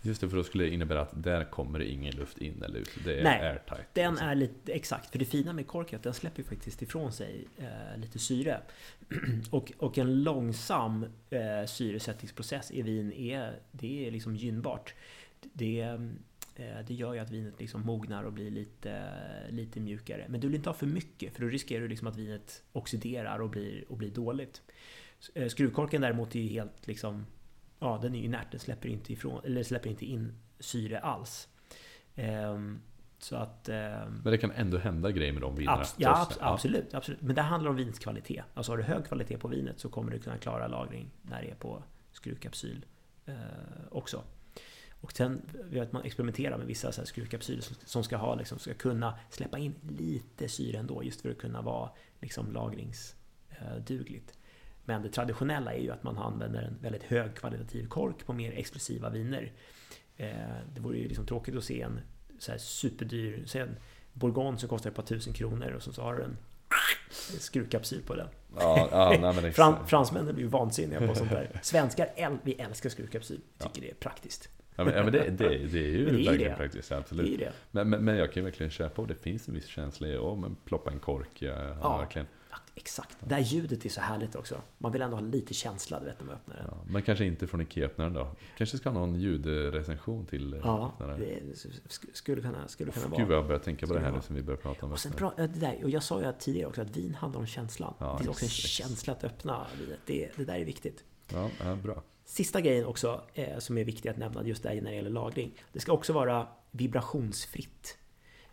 Just det, för då skulle det innebära att där kommer det ingen luft in eller ut. Det är Nej, airtight. Den liksom. är lite, exakt, för det fina med korken den släpper faktiskt ifrån sig eh, lite syre. och, och en långsam eh, syresättningsprocess i vin är, det är liksom gynnbart. Det, eh, det gör ju att vinet liksom mognar och blir lite, lite mjukare. Men du vill inte ha för mycket, för då riskerar du liksom att vinet oxiderar och blir, och blir dåligt. Eh, Skruvkorken däremot är ju helt liksom, ja den är inert, den släpper inte, ifrån, eller släpper inte in syre alls. Ehm, så att... ehm, Men det kan ändå hända grejer med de vinerna. abs- ja, abs- absolut, absolut. Men det handlar om vinets kvalitet. Alltså har du hög kvalitet på vinet så kommer du kunna klara lagring när det är på skruvkapsyl eh, också. Och sen vet man experimenterar med vissa så här skruvkapsyler som, som ska ha liksom, ska kunna släppa in lite syre ändå just för att kunna vara liksom lagringsdugligt. Men det traditionella är ju att man använder en väldigt högkvalitativ kork på mer exklusiva viner. Eh, det vore ju liksom tråkigt att se en så här superdyr, säg en Bourgogne som kostar ett par tusen kronor och så, så har du en skruvkapsyl på den. Ja, ja, nej, men exakt. Fran, fransmännen blir ju vansinniga på sånt där. Svenskar, äl- vi älskar skruvkapsyl. Tycker det är praktiskt. Ja, men, ja, men det, det, det är ju Men det verkligen praktiskt, absolut. Men, men, men jag kan ju verkligen köpa och det finns en viss känsla i, ja men ploppa en kork, ja, ja. Ja. verkligen. Exakt. Det här ljudet är så härligt också. Man vill ändå ha lite känsla du vet, när man öppnar den. Ja, men kanske inte från Ikea-öppnaren då? Kanske ska ha någon ljudrecension till eh, Ja, det sk- skulle kunna, skulle kunna Gud vara. vad jag börjar tänka på det här nu som vi börjar prata om Och sen bra, det där, och jag sa ju tidigare också att vin handlar om känslan. Ja, det finns också en känsla att öppna vinet. Det, det där är viktigt. Ja, ja, bra. Sista grejen också eh, som är viktig att nämna just där när det gäller lagring. Det ska också vara vibrationsfritt.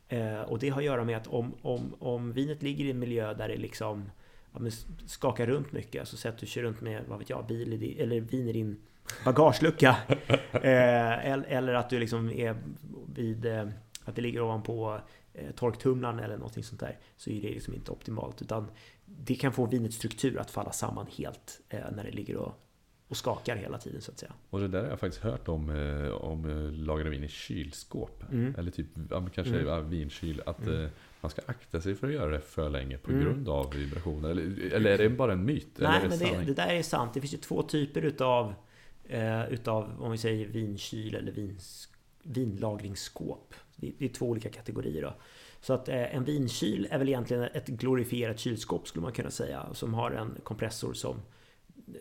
Eh, och det har att göra med att om, om, om vinet ligger i en miljö där det liksom ja, skakar runt mycket, alltså så att du kör runt med, vad vet jag, bil din, eller vin i din bagagelucka. eh, eller, eller att du liksom är vid, eh, att det ligger ovanpå torktumlaren eller någonting sånt där. Så är det liksom inte optimalt. Utan det kan få vinets struktur att falla samman helt när det ligger och, och skakar hela tiden så att säga. Och det där har jag faktiskt hört om, eh, om eh, lagra vin i kylskåp. Mm. Eller typ, kanske Mm. vinkyl. Att Mm. eh, man ska akta sig för att göra det för länge på Mm. grund av vibrationer. Eller, eller är det bara en myt? Nej, men det, det där är sant. Det finns ju två typer utav, utav om vi säger vinkyl eller vins, vinlagringsskåp. Det, det är två olika kategorier. Då. Så att en vinkyl är väl egentligen ett glorifierat kylskåp skulle man kunna säga. Som har en kompressor som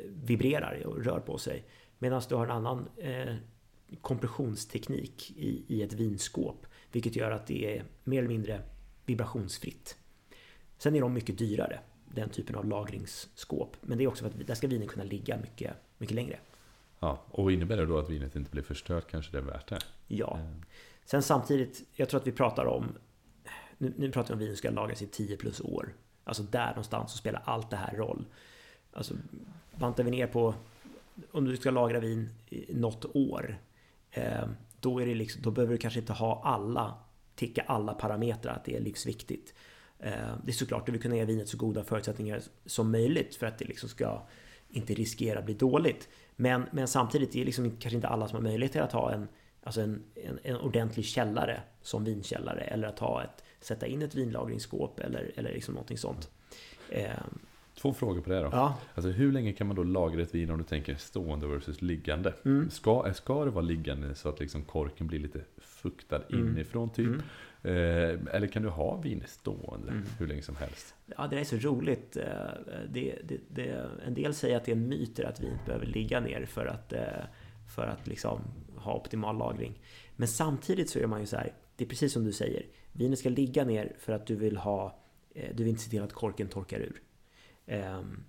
vibrerar och rör på sig. Medan du har en annan eh, kompressionsteknik i, i ett vinskåp. Vilket gör att det är mer eller mindre vibrationsfritt. Sen är de mycket dyrare, den typen av lagringsskåp. Men det är också för att där ska vinen kunna ligga mycket, mycket längre. Ja, och innebär det då att vinet inte blir förstört kanske det är värt det? Ja. Eh, Sen samtidigt, jag tror att vi pratar om... Nu, nu pratar vi om vin som ska lagras i 10 plus år. Alltså där någonstans så spelar allt det här roll. Alltså bantar vi ner på... Om du ska lagra vin i något år. Eh, då, är det liksom, då behöver du kanske inte ha alla... Ticka alla parametrar att det är livsviktigt. Eh, det är såklart, du vill kunna ge vinet så goda förutsättningar som möjligt för att det liksom ska inte riskera att bli dåligt. Men, men samtidigt är det liksom kanske inte alla som har möjlighet till att ha en, alltså en, en, en ordentlig källare som vinkällare eller att ha ett, sätta in ett vinlagringsskåp eller, eller liksom någonting sånt. Eh, Två frågor på det då. ja, Alltså hur länge kan man då lagra ett vin om du tänker stående versus liggande? Mm. Ska, ska det vara liggande så att liksom korken blir lite fuktad Mm. inifrån typ? Mm. Eh, eller kan du ha vin stående Mm. hur länge som helst? ja, det är så roligt. Eh, Det, det, det, en del säger att det är en myt att vinet behöver ligga ner för att, eh, för att liksom ha optimal lagring. Men samtidigt så är man ju så här, det är precis som du säger. Vinet ska ligga ner för att du vill ha, du vill inte se till att korken torkar ur. Ehm,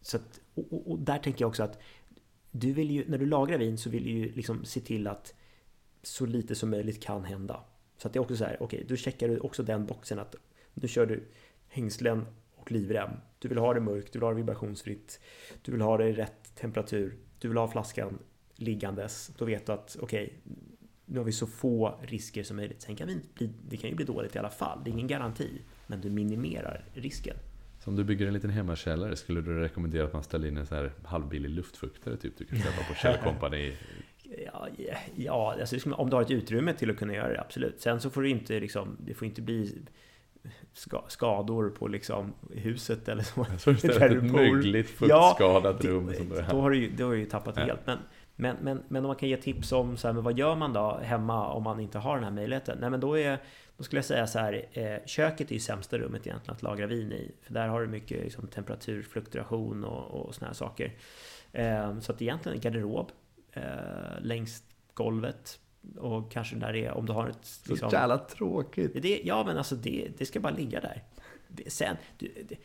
så att, och, och, och där tänker jag också att du vill ju, när du lagrar vin så vill du ju liksom se till att så lite som möjligt kan hända. Så att det är också så här, okej, då checkar du också den boxen att nu kör du hängslen och livrem. Du vill ha det mörkt, du vill ha det vibrationsfritt, du vill ha det i rätt temperatur, du vill ha flaskan liggandes. Då vet du att okej, nu har vi så få risker som möjligt. Sen kan vi bli, det kan ju bli dåligt i alla fall, det är ingen garanti. Men du minimerar risken. Så om du bygger en liten hemmakällare, skulle du rekommendera att man ställer in en så här halvbillig luftfuktare typ du kan köpa på Kjell Company? Ja, ja alltså om du har ett utrymme till att kunna göra det, absolut. Sen så får det inte liksom, det får inte bli ska, skador på liksom huset eller så. Så istället du ett mögligt fuktskadat Det- rum som då, har du då har du ju tappat Ja. helt. Men, men, men, men om man kan ge tips om så här, men vad gör man då hemma om man inte har den här möjligheten? Nej men då är då skulle jag säga så här, eh, köket är ju sämsta rummet egentligen att lagra vin i. För där har du mycket liksom, temperaturfluktuation och, och såna här saker. Eh, så att egentligen en garderob eh, längs golvet. Och kanske där det är, om du har ett... liksom- Så jävla tråkigt! det, ja men alltså det, det ska bara ligga där. Det, sen, du, det,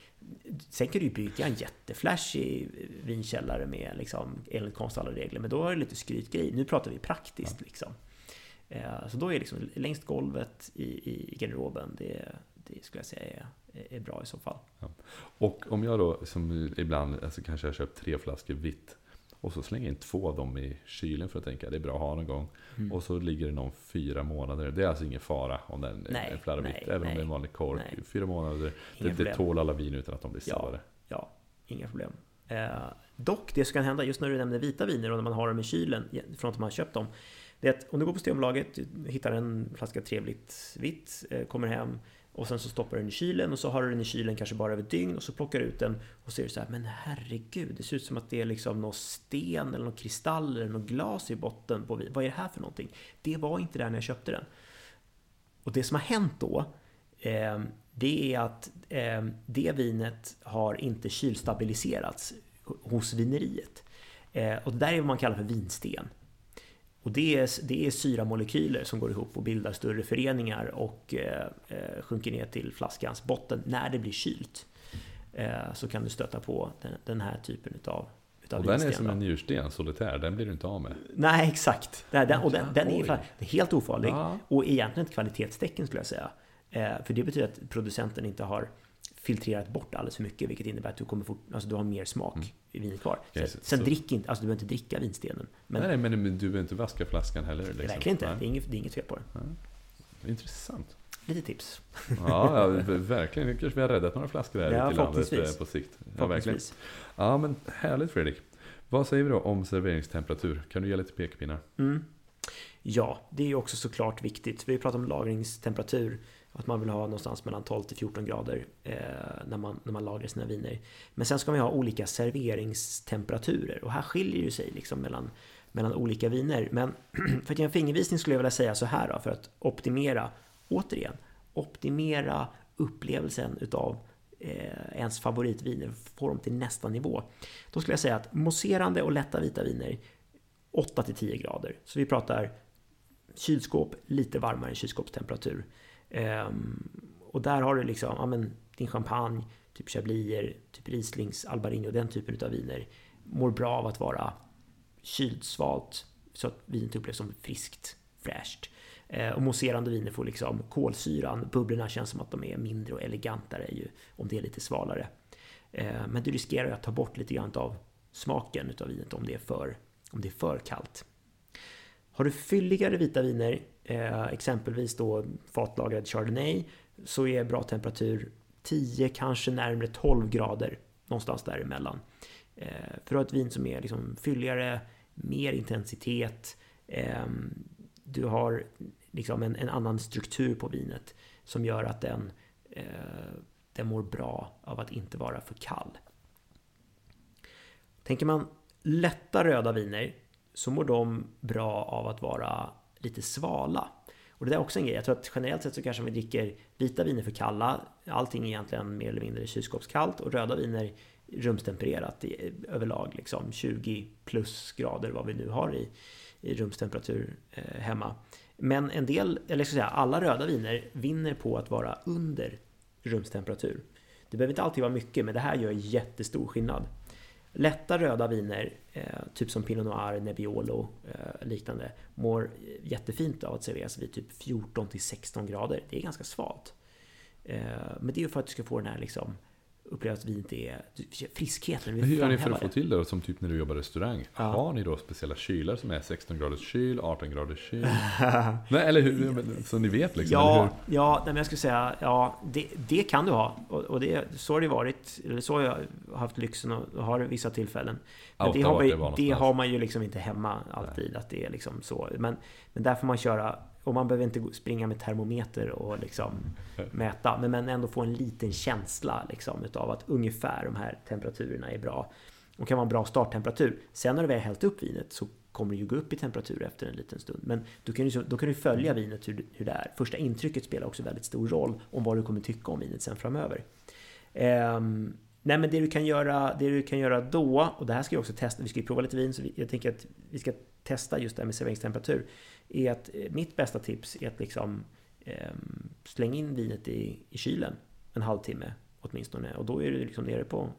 sen kan du ju bygga en jätteflashig vinkällare med liksom, enligt alla regler. Men då har du lite skrytgrej. Nu pratar vi praktiskt liksom. Eh, Så då är liksom längst golvet i, i garderoben, det, det skulle jag säga är, är bra i så fall. Och om jag då, som ibland, alltså kanske jag köpt tre flaskor vitt. Och så slänger jag in två av dem i kylen för att tänka det är bra att ha någon gång. Mm. Och så ligger det någon fyra månader. Det är alltså ingen fara om den Nej, är flarrar nej, vitt. Även om det är en nej, vanlig kork. nej. Fyra månader. Det, Inga det tål alla vin utan att de blir Ja. Ja, inga problem. Eh, dock, det som kan hända just när du nämner vita viner och när man har dem i kylen från att man har köpt dem. Det är att om du går på Systembolaget, hittar en flaska trevligt vitt, eh, kommer hem och sen så stoppar du den i kylen och så har du den i kylen kanske bara över ett dygn och så plockar du ut den och ser du så här, men herregud, det ser ut som att det är liksom någon sten eller någon kristall eller något glas i botten på vin. Vad är det här för någonting? Det var inte där när jag köpte den. Och det som har hänt då, eh, det är att eh, det vinet har inte kylstabiliserats hos vineriet. Eh, och det där är vad man kallar för vinsten. Och det är, det är syramolekyler som går ihop och bildar större föreningar och eh, eh sjunker ner till flaskans botten när det blir kylt. Eh, så kan du stöta på den, den här typen utav och den är som en njursten, solitär, den blir du inte av med. Nej, exakt. Den, och den, den är, helt ofarlig. Ja. Och egentligen ett kvalitetstecken skulle jag säga. Eh, för det betyder att producenten inte har filtrerat bort alldeles för mycket, vilket innebär att du kommer få, alltså du har mer smak mm. i vinet kvar. Sen, sen så, drick inte, alltså du behöver inte dricka vinstenen. Men, nej, men du behöver inte vaska flaskan heller. Liksom. Verkligen inte, det är, inget, det är inget fel på det. Ja. Intressant. Lite tips. Ja, ja verkligen. Nu kanske vi har räddat några flaskor här ja, i landet eh, på sikt. Ja, verkligen. Ja, men härligt Fredrik. Vad säger vi då om serveringstemperatur? Kan du ge lite pekpinnar? Mm. Ja, det är ju också såklart viktigt. Vi pratar om lagringstemperatur. Att man vill ha någonstans mellan 12 till 14 grader eh, när, man, när man lagrar sina viner. Men sen ska man ha olika serveringstemperaturer. Och här skiljer det sig liksom mellan, mellan olika viner. Men för att ge en fingervisning skulle jag vilja säga så här då, för att optimera, återigen, optimera upplevelsen utav eh, ens favoritviner, få dem till nästa nivå. Då skulle jag säga att mousserande och lätta vita viner 8 till 10 grader. Så vi pratar kylskåp lite varmare än kylskåpstemperatur. Um, och där har du liksom, ja, men, din champagne, typ Chablier, typ Rieslings, Albarino, den typen av viner mår bra av att vara kylsvalt så att vinet upplevs som friskt, fräscht. Eh, och mousserande viner får liksom kolsyran, bubblorna känns som att de är mindre och elegantare ju om det är lite svalare. Eh, men du riskerar ju att ta bort lite grann av smaken utav vinet om det är för, om det är för kallt. Har du fylligare vita viner, eh, exempelvis då fatlagrad Chardonnay, så är bra temperatur 10, kanske närmare 12 grader. Någonstans däremellan. Eh, för att ha ett vin som är liksom fylligare, mer intensitet, eh, du har liksom en, en, annan struktur på vinet som gör att den, eh, den mår bra av att inte vara för kall. Tänker man lätta röda viner så mår de bra av att vara lite svala. Och det där är också en grej. Jag tror att generellt sett så kanske vi dricker vita viner för kalla. Allting är egentligen mer eller mindre kylskåpskallt och röda viner rumstempererat i, överlag. Liksom 20 plus grader vad vi nu har i, i rumstemperatur eh, hemma. Men en del, eller jag ska säga alla röda viner vinner på att vara under rumstemperatur. Det behöver inte alltid vara mycket, men det här gör jättestor skillnad. Lätta röda viner, eh, typ som Pinot Noir, Nebbiolo eh, liknande, mår jättefint av att serveras vid typ 14 till 16 grader. Det är ganska svalt. Eh, men det är ju för att du ska få den här liksom upplever att vinet är friskheten. Men hur gör ni för att få till det som typ när du jobbar restaurang? Ja. Har ni då speciella kylar som är 16 graders kyl, 18 graders kyl? nej, eller hur? Så ni vet liksom? Ja, ja men jag skulle säga, ja, det, det kan du ha. Och, och det, så har det varit, eller så har jag haft lyxen och har vissa tillfällen. Men det, har man, det, det har man ju liksom inte hemma alltid, nej. att det är liksom så. Men, men där får man köra och man behöver inte springa med termometer och liksom mäta, men, men ändå få en liten känsla liksom utav att ungefär de här temperaturerna är bra. Och kan vara en bra starttemperatur. Sen när du väl hällt upp vinet så kommer det ju gå upp i temperatur efter en liten stund. Men då kan du, liksom, då kan du följa vinet hur, hur det är. Första intrycket spelar också väldigt stor roll om vad du kommer tycka om vinet sen framöver. Um, nej men det du kan göra, det du kan göra då, och det här ska vi också testa, vi ska ju prova lite vin, så jag tänker att vi ska testa just det här med serveringstemperatur är att eh, mitt bästa tips är att liksom eh, slänga in vinet i, i kylen en halvtimme åtminstone. Och då är du liksom nere på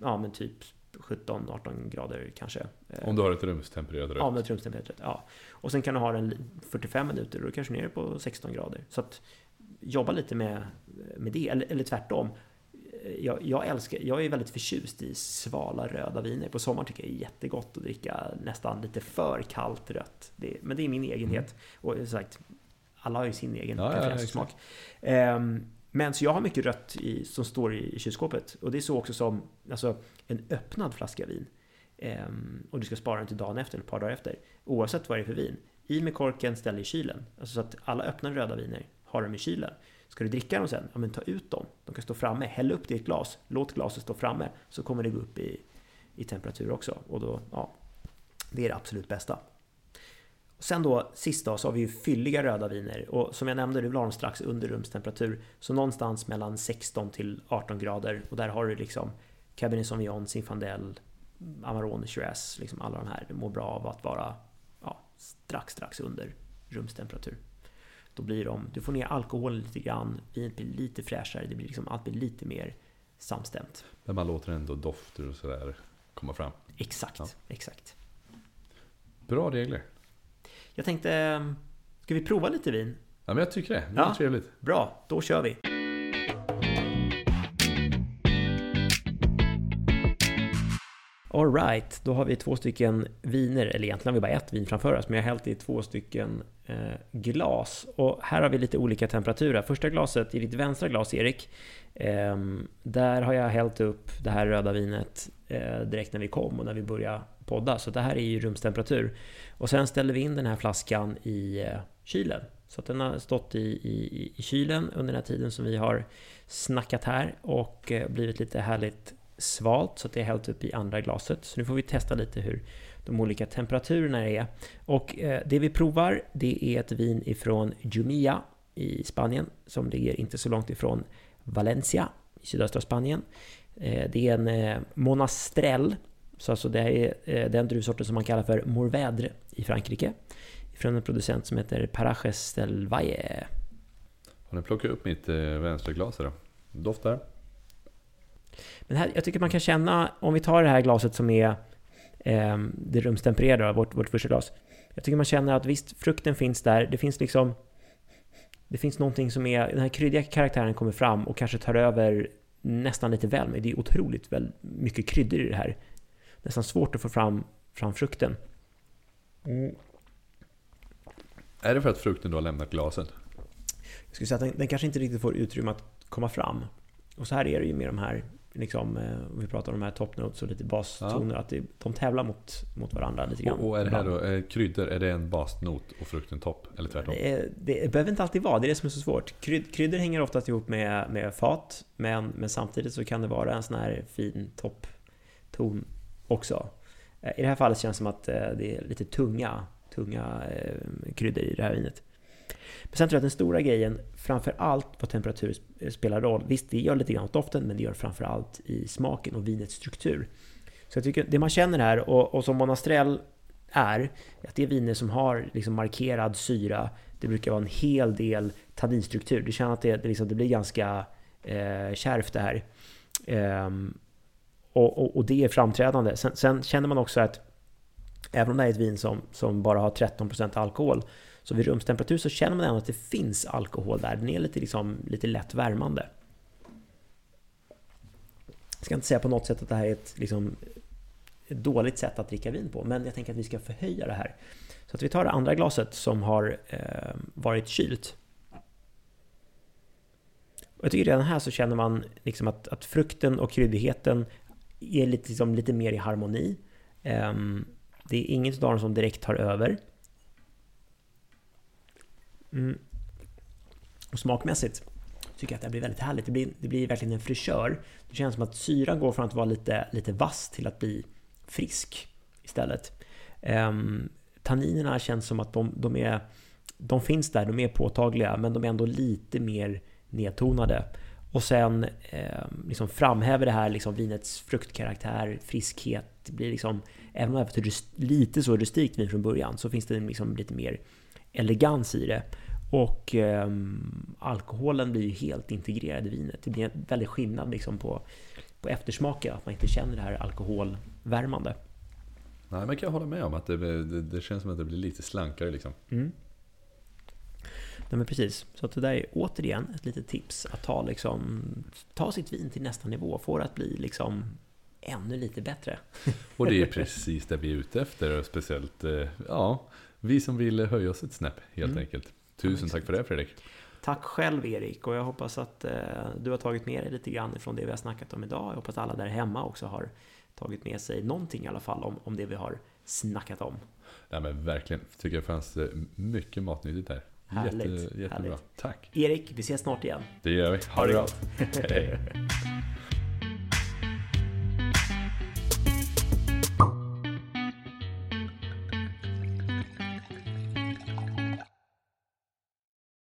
ja, men typ 17-18 grader kanske. Eh, Om du har ett rumstempererat rött? Ja, med ett rumstempererat ja. Och sen kan du ha den 45 minuter och då är du kanske nere på 16 grader. Så att jobba lite med, med det, eller, eller tvärtom jag, jag, älskar, jag är väldigt förtjust i svala röda viner. På sommaren tycker jag det är jättegott att dricka nästan lite för kallt rött. Det, men det är min egenhet. Mm. Och som sagt, alla har ju sin egen ja, preferenssmak. Ja, um, men så jag har mycket rött i, som står i, i kylskåpet. Och det är så också som alltså, en öppnad flaska vin. Um, och du ska spara den till dagen efter, eller ett par dagar efter. Oavsett vad det är för vin. I med korken, ställ i kylen. Alltså så att alla öppna röda viner har dem i kylen. Ska du dricka dem sen? Ja, men ta ut dem. De kan stå framme. Häll upp det i ett glas. Låt glaset stå framme. Så kommer det gå upp i, i temperatur också. Och då, ja, det är det absolut bästa. Sen då sist då så har vi ju fylliga röda viner och som jag nämnde, du vill ha dem strax under rumstemperatur. Så någonstans mellan 16 till 18 grader och där har du liksom Cabernet Sauvignon, Zinfandel, Amarone, Shiraz, liksom alla de här det mår bra av att vara ja, strax, strax under rumstemperatur. Då blir de, du får ner alkoholen lite grann, vinet blir lite fräschare, det blir liksom, allt blir lite mer samstämt. Där man låter ändå dofter och sådär komma fram. Exakt, Ja. exakt. Bra regler. Jag tänkte, ska vi prova lite vin? Ja, men jag tycker det. Det Ja. är trevligt. Bra, då kör vi! Alright, då har vi två stycken viner, eller egentligen har vi bara ett vin framför oss, men jag har hällt i två stycken eh, glas. Och här har vi lite olika temperaturer. Första glaset, i ditt vänstra glas Erik, eh, där har jag hällt upp det här röda vinet eh, direkt när vi kom och när vi började podda. Så det här är ju rumstemperatur. Och sen ställer vi in den här flaskan i eh, kylen. Så att den har stått i, i, i kylen under den här tiden som vi har snackat här och eh, blivit lite härligt svalt så att det är hällt upp i andra glaset. Så nu får vi testa lite hur de olika temperaturerna är. Och eh, det vi provar det är ett vin ifrån Jumilla i Spanien som ligger inte så långt ifrån Valencia i sydöstra Spanien. Eh, det är en eh, Monastrell, så alltså det är eh, den druvsorten som man kallar för Mourvèdre i Frankrike. Från en producent som heter Paraches del Valle. Har ni plockat upp mitt eh, vänstra glas här då? Men här, jag tycker man kan känna, om vi tar det här glaset som är eh, det rumstempererade, vårt, vårt första glas. Jag tycker man känner att visst, frukten finns där. Det finns liksom... Det finns någonting som är... Den här kryddiga karaktären kommer fram och kanske tar över nästan lite väl mycket. Det är otroligt väl mycket kryddor i det här. Nästan svårt att få fram, fram frukten. Är det för att frukten då har lämnat glaset? Jag skulle säga att den, den kanske inte riktigt får utrymme att komma fram. Och så här är det ju med de här, liksom, eh, om vi pratar om de här top notes och lite bastoner, att det, de tävlar mot, mot varandra lite grann. Och, och är det här då, är kryddor, är det en basnot och frukten topp? Eller tvärtom? Det, är- det behöver inte alltid vara, det är det som är så svårt. Kryd, kryddor hänger oftast ihop med, med fat, men, men samtidigt så kan det vara en sån här fin toppton också. Eh, I det här fallet känns det som att eh, det är lite tunga, tunga eh, kryddor i det här vinet. Men sen tror jag att den stora grejen, framför allt vad temperatur eh, spelar roll. Visst, det gör lite grann åt doften, men det gör framför allt i smaken och vinets struktur. Så jag tycker det man känner här, och, och som Monastrell är, att det är viner som har liksom markerad syra. Det brukar vara en hel del tanninstruktur. Du känner att det, det, liksom, det blir ganska eh, kärvt det här. Ehm, och, och, och det är framträdande. Sen, sen känner man också att även om det här är ett vin som, som bara har 13% alkohol så vid rumstemperatur så känner man ändå att det finns alkohol där. Den är lite, liksom, lite lätt värmande. Jag ska inte säga på något sätt att det här är ett, liksom, ett dåligt sätt att dricka vin på, men jag tänker att vi ska förhöja det här. Så att vi tar det andra glaset som har eh, varit kylt. Och jag tycker redan här så känner man liksom att, att frukten och kryddigheten är lite, liksom, lite mer i harmoni. Eh, det är inget av dem som direkt tar över. Mm. Och smakmässigt tycker jag att det blir väldigt härligt. Det blir, det blir verkligen en fräschör. Det känns som att syran går från att vara lite, lite vass till att bli frisk istället. Um, tanninerna känns som att de, de, är, de finns där, de är påtagliga, men de är ändå lite mer nedtonade. Och sen eh, liksom framhäver det här liksom vinets fruktkaraktär, friskhet. Det blir liksom, även om det är lite så rustikt vin från början, så finns det liksom lite mer elegans i det. Och eh, alkoholen blir ju helt integrerad i vinet. Det blir en väldig skillnad liksom på, på eftersmaken, att man inte känner det här alkoholvärmande. Nej, men kan jag hålla med om att det, det, det känns som att det blir lite slankare liksom. Mm. Nej men precis, så att det där är återigen ett litet tips att ta, liksom, ta sitt vin till nästa nivå, få det att bli liksom ännu lite bättre. Och det är precis det vi är ute efter, och speciellt eh, ja, vi som vill höja oss ett snäpp helt Mm. enkelt. Tusen tack för det Fredrik. Tack själv Erik och jag hoppas att eh, du har tagit med dig lite grann ifrån det vi har snackat om idag. Jag hoppas att alla där hemma också har tagit med sig någonting i alla fall om, om det vi har snackat om. Nej men verkligen, tycker jag fanns eh, mycket matnyttigt där. Härligt, Jätte, jättebra. härligt. Tack. Erik, vi ses snart igen. Det gör vi. Ha det gott. Hej.